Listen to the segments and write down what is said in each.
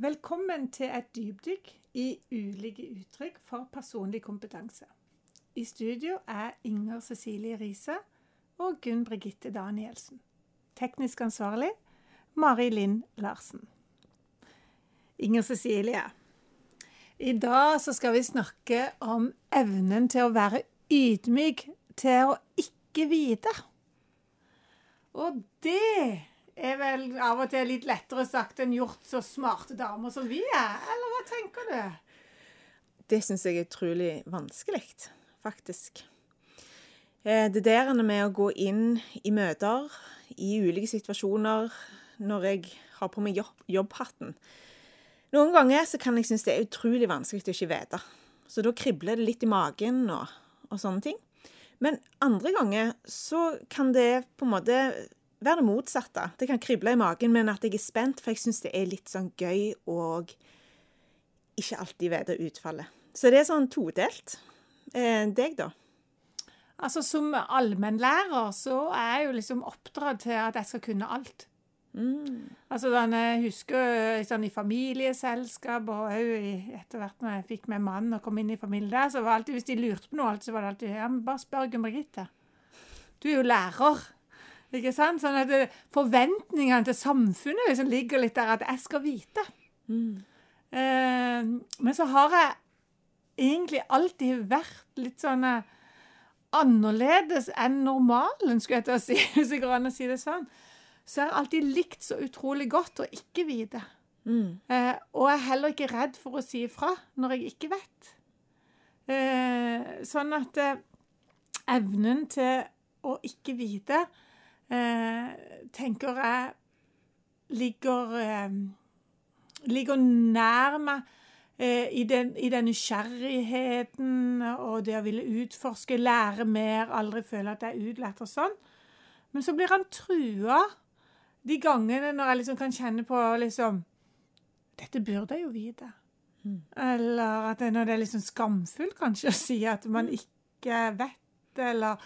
Velkommen til et dypdykk i ulike uttrykk for personlig kompetanse. I studio er Inger Cecilie Riise og Gunn Brigitte Danielsen. Teknisk ansvarlig Mari Linn Larsen. Inger Cecilie, i dag så skal vi snakke om evnen til å være ydmyk til å ikke vite. Og det er vel av og til litt lettere sagt enn gjort så smarte damer som vi er, eller hva tenker du? Det syns jeg er utrolig vanskelig, faktisk. Eh, Det der med å gå inn i møter i ulike situasjoner når jeg har på meg jobb, jobbhatten Noen ganger så kan jeg synes det er utrolig vanskelig å ikke vite. Så da kribler det litt i magen og, og sånne ting. Men andre ganger så kan det på en måte være det motsatte. Det kan krible i magen, men at jeg er spent, for jeg syns det er litt sånn gøy og ikke alltid vite utfallet. Så det er sånn todelt. Eh, deg, da? Altså Som allmennlærer så er jeg jo liksom oppdratt til at jeg skal kunne alt. Altså den, Jeg husker sånn, i familieselskap og òg etter hvert når jeg fikk med mann og kom inn i familien der, så var det alltid, hvis de lurte på noe, så var det alltid ja, men bare spør Gunn Birgitte. Du er jo lærer. Ikke sant? Sånn at det, Forventningene til samfunnet liksom ligger litt der at jeg skal vite. Eh, men så har jeg egentlig alltid vært litt sånn eh, annerledes enn normalen, skulle jeg til å si, hvis det går an å si det sånn. Så jeg har alltid likt så utrolig godt å ikke vite. Eh, og jeg er heller ikke redd for å si ifra når jeg ikke vet. Eh, sånn at eh, evnen til å ikke vite tenker jeg ligger eh, ligger nær meg eh, i, den, i den nysgjerrigheten og det å ville utforske, lære mer, aldri føle at jeg er utlært og sånn. Men så blir han trua de gangene når jeg liksom kan kjenne på liksom Dette burde jeg jo vite. Eller at det, når det er liksom skamfullt kanskje å si at man ikke vet, eller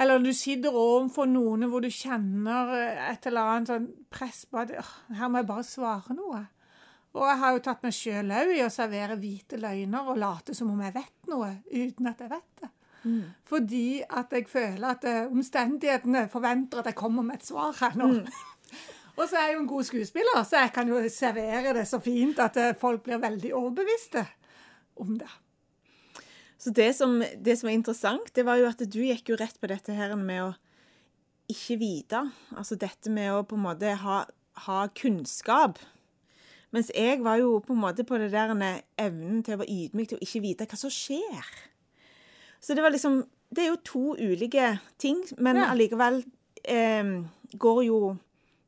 eller du sitter overfor noen hvor du kjenner et eller annet sånn press på at her må jeg bare svare noe. Og jeg har jo tatt meg sjøl òg i å servere hvite løgner og late som om jeg vet noe, uten at jeg vet det. Fordi at jeg føler at eh, omstendighetene forventer at jeg kommer med et svar her nå. og så er jeg jo en god skuespiller, så jeg kan jo servere det så fint at eh, folk blir veldig overbeviste om det. Så det som, det som er interessant, det var jo at du gikk jo rett på dette her med å ikke vite. Altså dette med å på en måte ha, ha kunnskap. Mens jeg var jo på en måte på det der evnen til å være ydmyk til å ikke vite hva som skjer. Så det var liksom Det er jo to ulike ting, men Ja. allikevel eh, går jo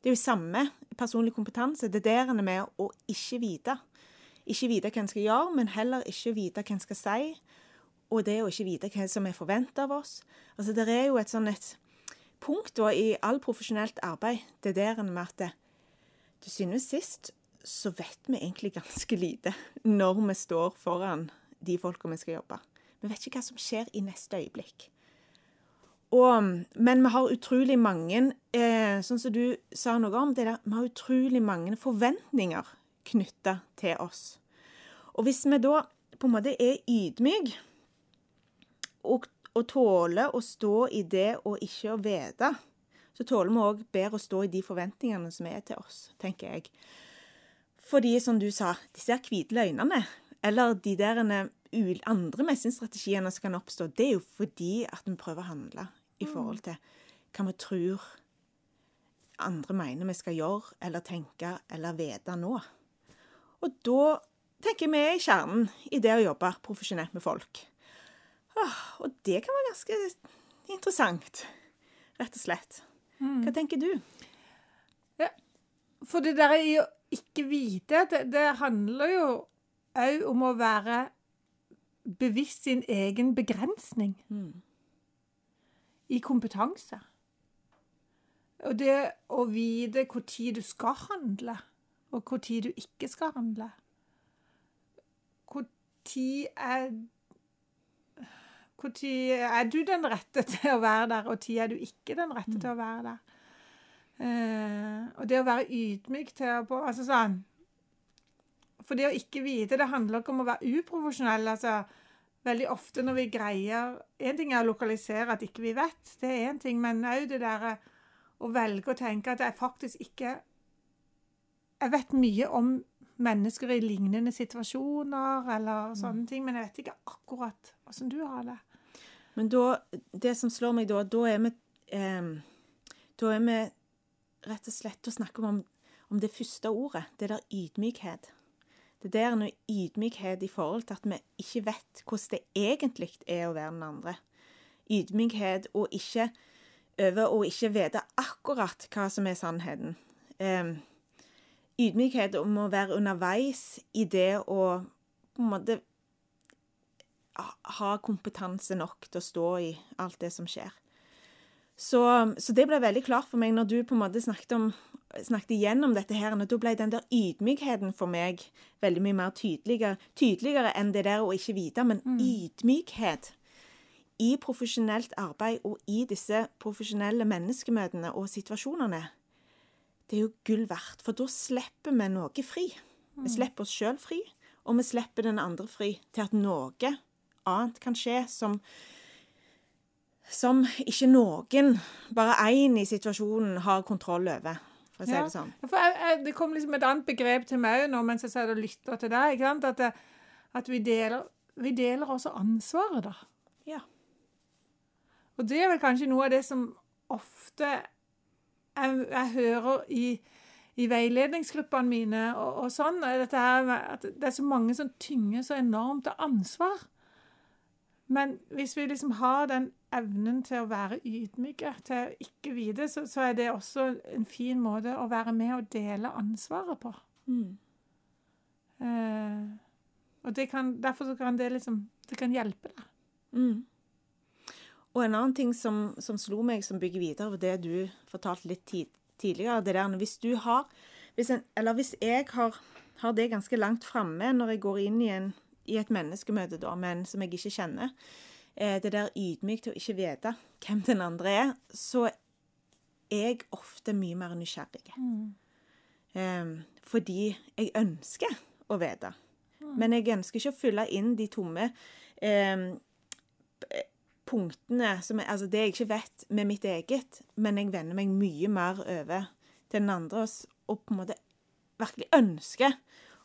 Det er jo samme personlig kompetanse. Det der med å ikke vite. Ikke vite hva en skal gjøre, men heller ikke vite hva en skal si. Og det å ikke vite hva som er forventa av oss. Altså, Det er jo et sånn et punkt da, i all profesjonelt arbeid, det der med at det, til og sist så vet vi egentlig ganske lite når vi står foran de folka vi skal jobbe. Vi vet ikke hva som skjer i neste øyeblikk. Og, men vi har utrolig mange, eh, sånn som du sa noe om, det der, vi har utrolig mange forventninger knytta til oss. Og hvis vi da på en måte er ydmyke og, å tåle å stå i det og ikke å vite, så tåler vi òg bedre å stå i de forventningene som er til oss, tenker jeg. Fordi, som du sa, disse er hvite løgnene, eller de der andre mestringsstrategiene som kan oppstå, det er jo fordi at vi prøver å handle i forhold til hva vi tror andre mener vi skal gjøre, eller tenke, eller vite nå. Og da tenker vi er i kjernen i det å jobbe profesjonelt med folk. Og det kan være ganske interessant, rett og slett. Hva tenker du? For det der i å ikke vite, det, det handler jo òg om å være bevisst sin egen begrensning i kompetanse. Og det å vite når du skal handle, og når du ikke skal handle. Når er Når er du den rette til å være der, og når er du ikke den rette til å være der? Uh, og det å være ydmyk til å på, altså sånn, For det å ikke vite, det handler ikke om å være uprofesjonell. altså Veldig ofte når vi greier En ting er å lokalisere at ikke vi vet, det er én ting, men òg det derre å velge å tenke at jeg faktisk ikke Jeg vet mye om mennesker i lignende situasjoner eller sånne ting, men jeg vet ikke akkurat åssen du har det. Men da, det som slår meg da, da er vi eh, Da er vi rett og slett å snakke om, om det første ordet, det der ydmykhet. Det der er noe ydmykhet i forhold til at vi ikke vet hvordan det egentlig er å være den andre. Ydmykhet og ikke over å ikke vite akkurat hva som er sannheten. Eh, ydmykhet om å være underveis i det å på en måte ha kompetanse nok til å stå i alt det som skjer. Så, så, det ble veldig klart for meg når du på en måte snakket, om, snakket igjennom dette her. Da ble den der ydmykheten for meg veldig mye mer tydeligere, tydeligere enn det der å ikke vite. Men mm. ydmykhet i profesjonelt arbeid og i disse profesjonelle menneskemøtene og situasjonene, det er jo gull verdt. For da slipper vi noe fri. Vi mm. slipper oss sjøl fri, og vi slipper den andre fri til at noe annet kan skje som som ikke noen, bare én i situasjonen, har kontroll over. For å si ja. det sånn. For jeg, jeg, det kom liksom et annet begrep til meg nå mens jeg satt og lytta til deg. ikke sant? At, at vi, deler, vi, deler, også ansvaret, da. Ja. Og det er vel kanskje noe av det som ofte jeg, jeg hører i, i veiledningsgruppene mine og, og sånn, dette her, at det er så mange som tynger så enormt av ansvar. Men hvis vi liksom har den evnen til å være ydmyke, til å ikke vite, så, så, er det også en fin måte å være med og dele ansvaret på. Mm. Eh, og det kan, derfor kan det liksom Det kan hjelpe deg. Mm. Og en annen ting som, som, slo meg, som bygger videre på det du fortalte litt tid, tidligere, det der hvis du har hvis en, Eller hvis jeg har, har det ganske langt framme når jeg går inn i en i et menneskemøte da, men som jeg ikke kjenner, eh, det der ydmykt å ikke vite hvem den andre er, så er jeg ofte mye mer nysgjerrig. Mm. Fordi jeg ønsker å vite. Mm. Men jeg ønsker ikke å fylle inn de tomme um, punktene som er, Altså det jeg ikke vet, med mitt eget, men jeg vender meg mye mer over til den andre og på en måte virkelig ønsker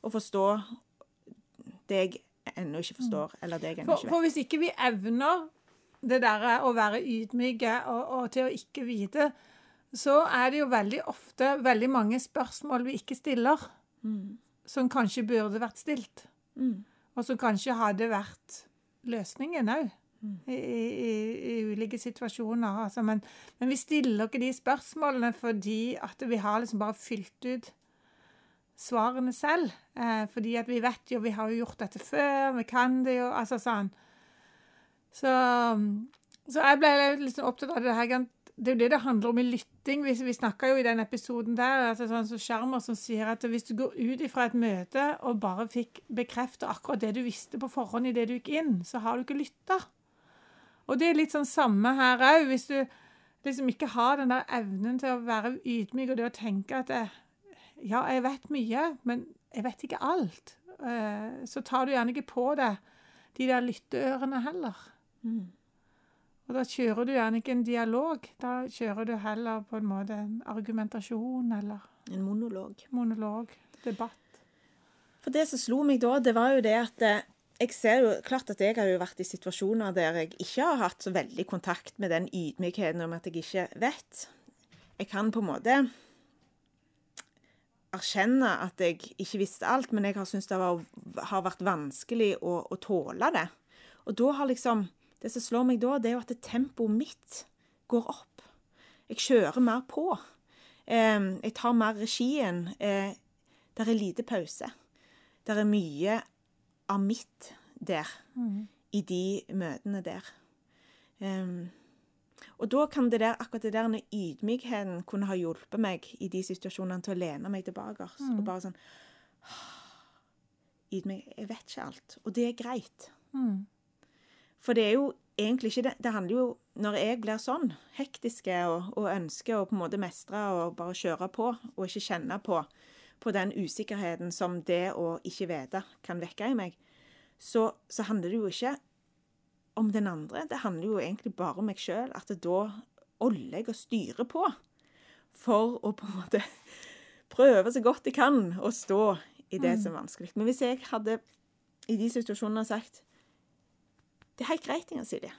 å forstå det jeg ennå ikke forstår, mm. eller det jeg ennå ikke vet. For hvis ikke vi evner det derre å være ydmyke og, og, til å ikke vite, så er det jo veldig ofte veldig mange spørsmål vi ikke stiller, mm. som kanskje burde vært stilt. Mm. Og som kanskje hadde vært løsningen òg. Mm. I, i, I, ulike situasjoner. Altså, men, men, vi stiller ikke de spørsmålene fordi at vi har liksom bare fylt ut svarene selv. Eh, fordi at vi vet jo Vi har jo gjort dette før, vi kan det jo Altså sånn. Så, så jeg ble litt sånn opptatt av det her. Det er jo det det handler om i lytting. Vi, vi snakka jo i den episoden der altså sånn så Skjermer som sier at hvis du går ut ifra et møte og bare fikk bekrefta akkurat det du visste på forhånd idet du gikk inn, så har du ikke lytta. Og det er litt sånn samme her òg. Hvis du liksom ikke har den der evnen til å være ydmyk og det å tenke at det, ja, jeg vet mye, men jeg vet ikke alt. Eh, så tar du gjerne ikke på deg de der lytteørene heller. Mm. Og da kjører du gjerne ikke en dialog. Da kjører du heller på en måte en argumentasjon eller En monolog. Monolog. Debatt. For det som slo meg da, det var jo det at eh, jeg ser jo klart at jeg har jo vært i situasjoner der jeg ikke har hatt så veldig kontakt med den ydmykheten om at jeg ikke vet. Jeg kan på en måte erkjenne at jeg ikke visste alt, men jeg har syntes det var, har vært vanskelig å, å, tåle det. Og da har liksom Det som slår meg da, det er jo at tempoet mitt går opp. Jeg kjører mer på. Jeg tar mer regien. Eh, det er lite pause. Det er mye av mitt der, mm. i de møtene der. Um, og da kan det der, akkurat det der med ydmykheten kunne ha hjulpet meg i de situasjonene til å lene meg tilbake. Mm. Og bare sånn Ydmyk Jeg vet ikke alt. Og det er greit. Mm. For det er jo egentlig ikke det. Det handler jo Når jeg blir sånn, hektiske og, og ønsker å på en måte mestre og bare kjøre på, og ikke kjenne på, på den usikkerheten som det å ikke vite kan vekke i meg, så, så handler det jo ikke om den andre. Det handler jo egentlig bare om meg sjøl. At det da holder jeg og styrer på for å på en måte prøve så godt jeg kan å stå i det som er vanskelig. Men hvis jeg hadde i de situasjonene sagt Det er helt greit, Inger Silje.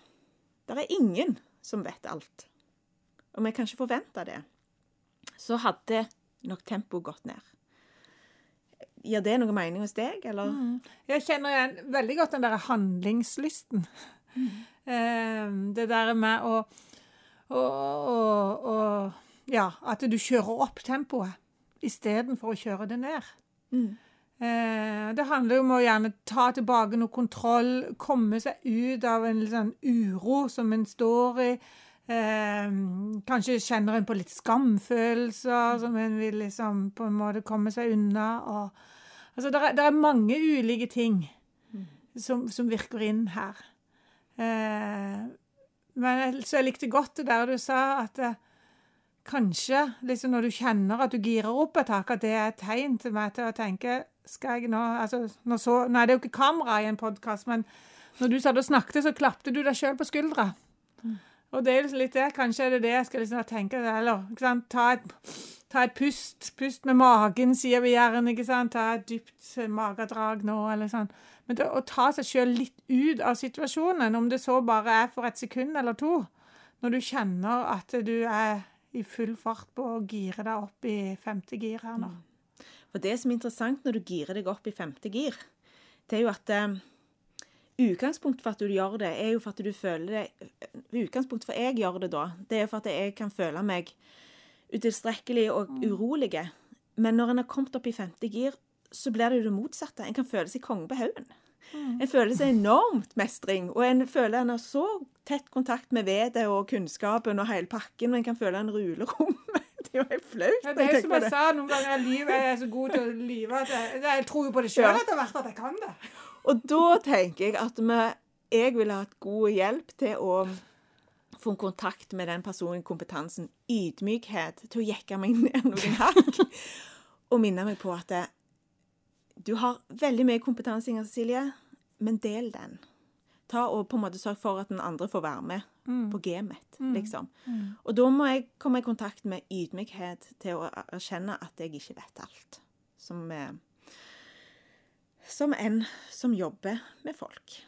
Det er ingen som vet alt. Og vi kan ikke forvente det. Så hadde nok tempoet gått ned. Gir det noe mening hos deg, eller? Mm. Jeg kjenner igjen veldig godt den der handlingslysten. Mm. Eh, det der med å, å, å, å Ja, at du kjører opp tempoet istedenfor å kjøre det ned. Mm. Eh, det handler jo om å gjerne ta tilbake noe kontroll, komme seg ut av en sånn uro som en står i. Eh, kanskje kjenner en på litt skamfølelser som en vil liksom på en måte komme seg unna. Og, altså, det er, er, mange ulike ting som, som virker inn her. Eh, men så jeg likte godt det der du sa at eh, kanskje liksom når du kjenner at du girer opp et tak, at det er et tegn til meg til å tenke skal jeg nå, altså, nå så, det er jo ikke kamera i en podkast, men når du satt og snakket, så klapte du deg sjøl på skuldra. Mm. Og det er liksom litt det. Kanskje er det det jeg skal liksom tenke. Eller? Ta, et, ta et pust. Pust med magen, sier vi gjerne. ikke sant? Ta et dypt magedrag nå, eller sånn. Men det, å ta seg sjøl litt ut av situasjonen, om det så bare er for et sekund eller to, når du kjenner at du er i full fart på å gire deg opp i femte gir her nå. Mm. For Det som er interessant når du girer deg opp i femte gir, det er jo at eh, Utgangspunktet for at du gjør det, er jo for at du føler det Utgangspunktet for jeg gjør det da, det er for at jeg kan føle meg utilstrekkelig og urolige. urolig. Men når en har kommet opp i femte gir, så blir det jo det motsatte. En kan føle seg konge på haugen. Mm. En føler seg enormt mestring, og en føler en har så tett kontakt med vedet og kunnskapen og hele pakken, og en kan føle en ruler rommet. Det er jo helt flaut. Ja, det er som jeg sa, noen ganger er livet er så god til å lyve at jeg, jeg tror jo på det sjøl ja. etter hvert at jeg kan det. Og da tenker jeg at vi, jeg ville hatt god hjelp til å få kontakt med den personlige kompetansen. Ydmykhet til å jekke meg ned noen hakk. og minne meg på at det, du har veldig mye kompetanse, Inger Cecilie, men del den. Ta og på en måte Sørg for at den andre får være med mm. på gamet, mm. liksom. Mm. Og da må jeg komme i kontakt med ydmykhet til å erkjenne at jeg ikke vet alt. Som eh, som en som jobber med folk.